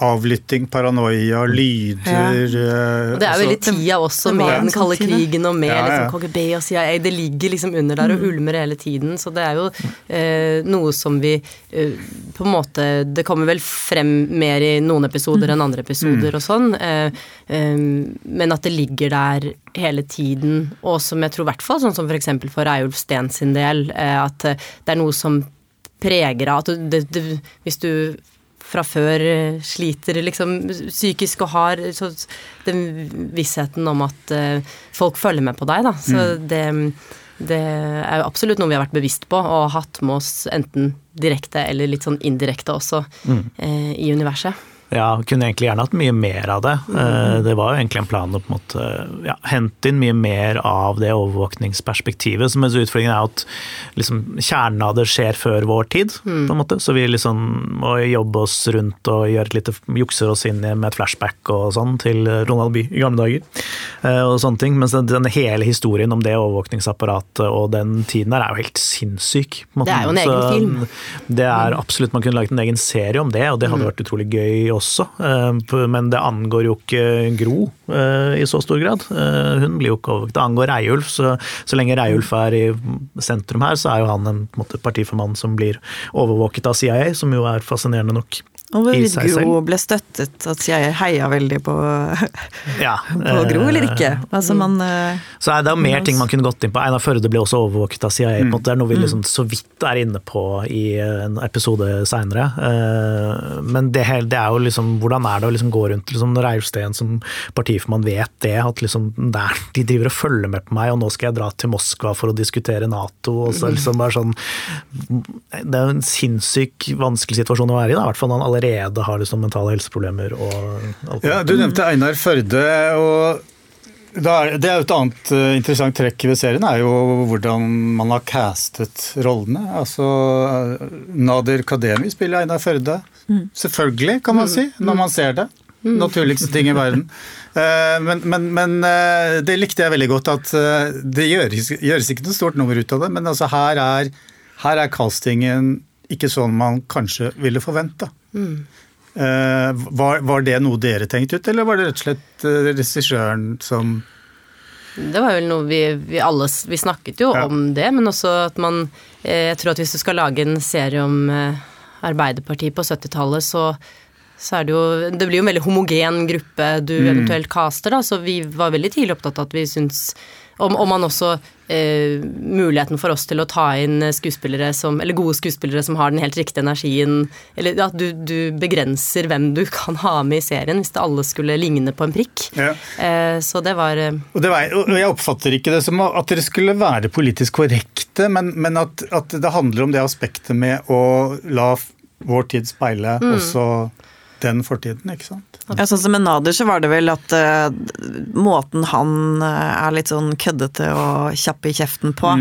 avlytting, paranoia, lyder ja. Og det er jo altså- veldig tida også, med den sånn kalde krigen og med Ja, ja. liksom, KGB og CIA. Det ligger liksom under der og ulmer hele tiden. Så det er jo eh, noe som vi eh, på en måte Det kommer vel frem mer i noen episoder enn andre episoder og sånn. Eh, eh, men at det ligger der hele tiden, og som jeg tror i hvert fall, sånn som f.eks. for, for Reiulf Steen sin del, eh, at eh, det er noe som preger av at du, det, det, Hvis du fra før eh, sliter liksom psykisk og har så den vissheten om at eh, folk følger med på deg, da. Så det, det er jo absolutt noe vi har vært bevisst på og hatt med oss enten direkte eller litt sånn indirekte også eh, i universet. Ja, kunne egentlig gjerne hatt mye mer av det. Eh, Det var jo egentlig en plan å på en måte ja, hente inn mye mer av det overvåkningsperspektivet. Som er utfordringen er at liksom, kjernen av det skjer før vår tid, på en måte. Så vi liksom må jobbe oss rundt og gjøre et lite jukser oss inn med et flashback og sånn til Ronald Bye i gamle dager. eh, Og sånne ting. Mens den, hele historien om det overvåkningsapparatet og den tiden der er jo helt sinnssyk. på en måte. Det er jo en egen Så, film. Det er absolutt, Man kunne laget en egen serie om det, og det hadde Mm. vært utrolig gøy også. eh, Men det angår jo ikke Gro eh, i så stor grad. Eh, Hun blir jo ikke overvåket. Det angår Reiulf, så, så lenge Reiulf er i sentrum her, så er jo han en en måte, partiformann som blir overvåket av CIA, som jo er fascinerende nok. Og i seg selv. Gro ble støttet, at jeg heia veldig på, Ja, på Gro, eller eh, ikke? Altså man eh, Så er det jo mer ting man kunne gått inn på. Einar Førde ble også overvåket av CIA. måte. Det er noe vi liksom så vidt er inne på i en episode seinere. Men det, hele- det er jo liksom Hvordan er det å liksom gå rundt liksom, når Reiulf som partiformann vet det, at liksom der, de driver og følger med på meg, og nå skal jeg dra til Moskva for å diskutere Nato. og så liksom bare sånn Det er en sinnssykt vanskelig situasjon å være i, da, i hvert fall når han allerede har liksom mentale helseproblemer og alt. Ja, Du nevnte Einar Førde. og det er jo et annet eh, interessant trekk ved serien, er jo hvordan man har castet rollene. Altså, eh, Nader Kademi spiller Einar Førde. Selvfølgelig, kan man si, når man ser det. Naturligste ting i verden. Eh, Men, men, men det likte jeg veldig godt, at det gjøres, gjøres ikke noe stort nummer ut av det. Men altså, her, er, her er castingen ikke sånn man kanskje ville forvente. Eh, var, var det noe dere tenkte ut, eller var det rett og slett eh, regissøren som Det var vel noe vi, vi alle Vi snakket jo Ja. om det, men også at man eh, Jeg tror at hvis du skal lage en serie om Arbeiderpartiet på 70-tallet, så, så er det jo Det blir jo en veldig homogen gruppe du eventuelt caster, da, så vi var veldig tidlig opptatt av at vi syns om, om man også eh, Muligheten for oss til å ta inn skuespillere som Eller gode skuespillere som har den helt riktige energien. Eller at du, du begrenser hvem du kan ha med i serien, hvis det alle skulle ligne på en prikk. Ja. Eh, så det var eh, og, det var, og jeg oppfatter ikke det som at dere skulle være politisk korrekte, men, men at, at det handler om det aspektet med å la vår tid speile også den fortiden, ikke sant? Ja, sånn som med Nader så var det vel at uh, måten han eh, er litt sånn køddete og kjapp i kjeften på,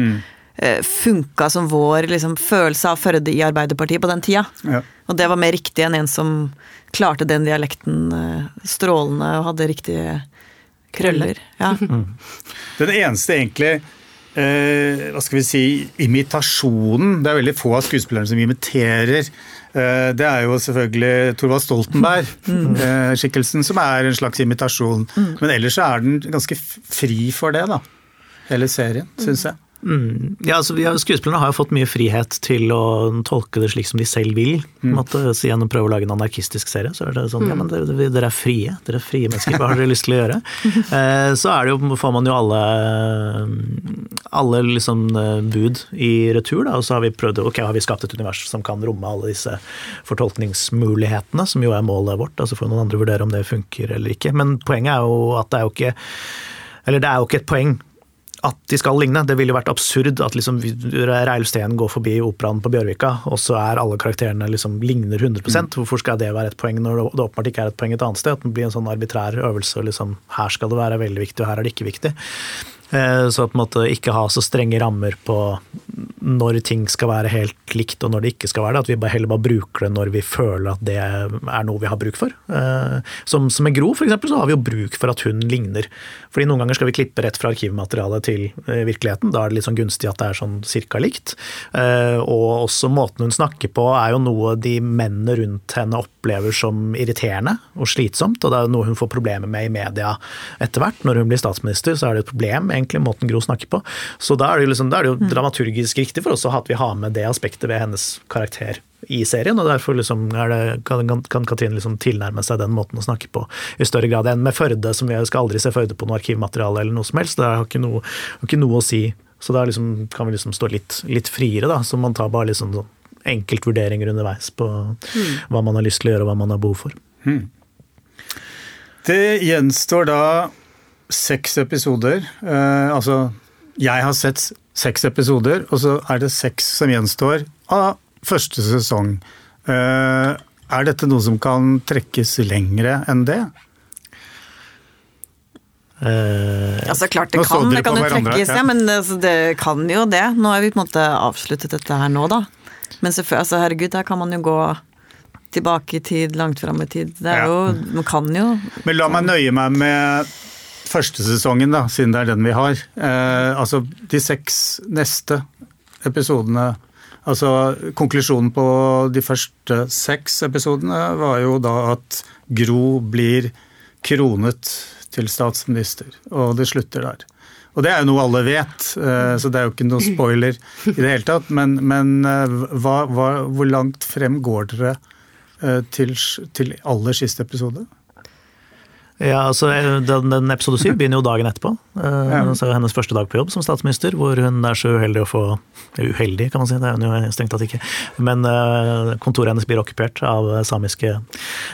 eh, funka som vår liksom, følelse av Førde i Arbeiderpartiet på den tida. Ja. Og det var mer riktig enn en som klarte den dialekten uh, strålende og hadde riktige krøller. Ja. Den eneste egentlig hva skal vi si, imitasjonen Det er veldig få av skuespillerne som imiterer. Eh, det er jo selvfølgelig Thorvald Stoltenberg-skikkelsen, som er en slags imitasjon. Men ellers så er den ganske fri for det, da. Hele serien, syns jeg. Ja, altså, ja, Skuespillerne har jo fått mye frihet til å tolke det slik som de selv vil. Mm. Måtte, så Igjen å prøve å lage en anarkistisk serie, så er det sånn ja, men dere, dere er frie. Dere er frie mennesker, hva har dere lyst til å gjøre? Eh, så er det jo, får man jo alle, alle liksom eh, bud i retur, da, og så har vi prøvd ok, har vi skapt et univers som kan romme alle disse fortolkningsmulighetene, som jo er målet vårt. altså får noen andre vurdere om det funker eller ikke. Men poenget er jo at det er jo ikke eller det er jo ikke et poeng at de skal ligne. Det ville vært absurd at liksom Reilf Steen går forbi operaen på Bjørvika, og så er alle karakterene liksom ligner 100% Hvorfor skal det være et poeng når det åpenbart ikke er et poeng et annet sted? At det blir en sånn arbitrær øvelse. og liksom Her skal det være veldig viktig, og her er det ikke viktig. Eh, Så på en måte ikke ha så strenge rammer på når ting skal være helt likt og når det ikke skal være det. At vi heller bare bruker det når vi føler at det er noe vi har bruk for. Eh, som, som med Gro, for eksempel, så har vi jo bruk for at hun ligner. Fordi noen ganger skal vi klippe rett fra arkivmaterialet til eh, virkeligheten. Da er det litt sånn gunstig at det er sånn cirka likt. Og også måten hun snakker på er jo noe de mennene rundt henne opplever som irriterende og slitsomt, og det er jo noe hun får problemer med i media etter hvert. Når hun blir statsminister, så er det et problem, egentlig, måten Gro snakker på. Så da er det jo, liksom, da er det jo mm. dramaturgisk riktig for oss at vi har med det aspektet ved hennes karakter i serien, og derfor liksom det, kan, kan Katrine liksom tilnærme seg den måten å snakke på i større grad enn med Førde, som vi skal aldri se Førde på noe arkivmateriale eller noe som helst. Det har ikke noe, har ikke noe å si. Så da liksom, kan vi liksom stå litt, litt friere, da. Så man tar bare liksom sånn enkeltvurderinger underveis på mm. hva man har lyst til å gjøre og hva man har behov for. Mm. Det gjenstår da seks episoder. Eh, altså, jeg har sett seks episoder, og så er det seks som gjenstår av første sesong. Eh, er dette noe som kan trekkes lengre enn det? Uh, altså Klart det kan, det kan jo trekkes, ja. men altså, det kan jo det. Nå har vi på en måte avsluttet dette her nå, da. Men altså, herregud, der kan man jo gå tilbake i tid, langt fram i tid. Det er ja. jo, Man kan jo Men la meg nøye meg med første sesongen, da, siden det er den vi har. Eh, altså de seks neste episodene Altså konklusjonen på de første seks episodene var jo da at Gro blir kronet til statsminister, og det slutter der. Og det er jo noe alle vet, eh, så det er jo ikke noe spoiler i det hele tatt. Men, men eh, hva, hva, hvor langt frem går dere eh, til, til aller siste episode? Ja, altså den, den Episode syv begynner jo dagen etterpå. Ja. Så hennes første dag på jobb som statsminister, hvor hun er så uheldig å få Uheldig, kan man si, det er hun jo strengt tatt ikke. Men kontoret hennes blir okkupert av samiske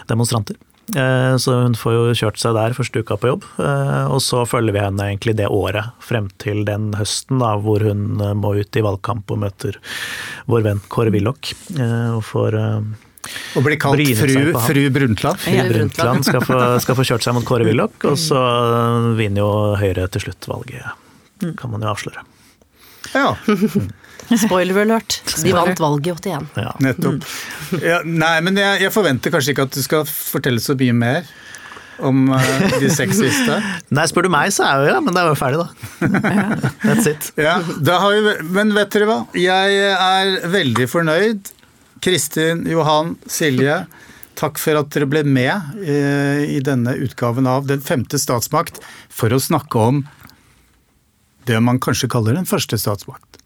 demonstranter. Eh, så hun får jo kjørt seg der første uka på jobb. Eh, og så følger vi henne egentlig det året frem til den høsten da, hvor hun eh, må ut i valgkamp og møter vår venn Kåre Willoch. Og får og blir kalt fru, fru Brundtland. Fru Brundtland skal få, skal få kjørt seg mot Kåre Willoch, og så vinner jo Høyre til slutt valget, kan man jo avsløre. Ja. Spoiler alert. De vant valget i 81. Ja. Nettopp. Ja, nei, men jeg, jeg, forventer kanskje ikke at du skal fortelle så mye mer om uh, de seks siste. Nei, spør du meg, så er jo ja, men da er vi ferdig, da. That's it. Ja, vi, men vet dere hva? Jeg er veldig fornøyd. Kristin, Johan, Silje. Takk for at dere ble med eh, i denne utgaven av Den femte statsmakt for å snakke om det man kanskje kaller den første statsmakt.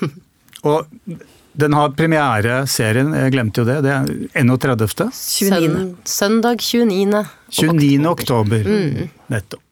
Og den har premiere, serien, jeg glemte jo det, det er 31. 29. Søndag 29. 29. oktober. Mm. Nettopp.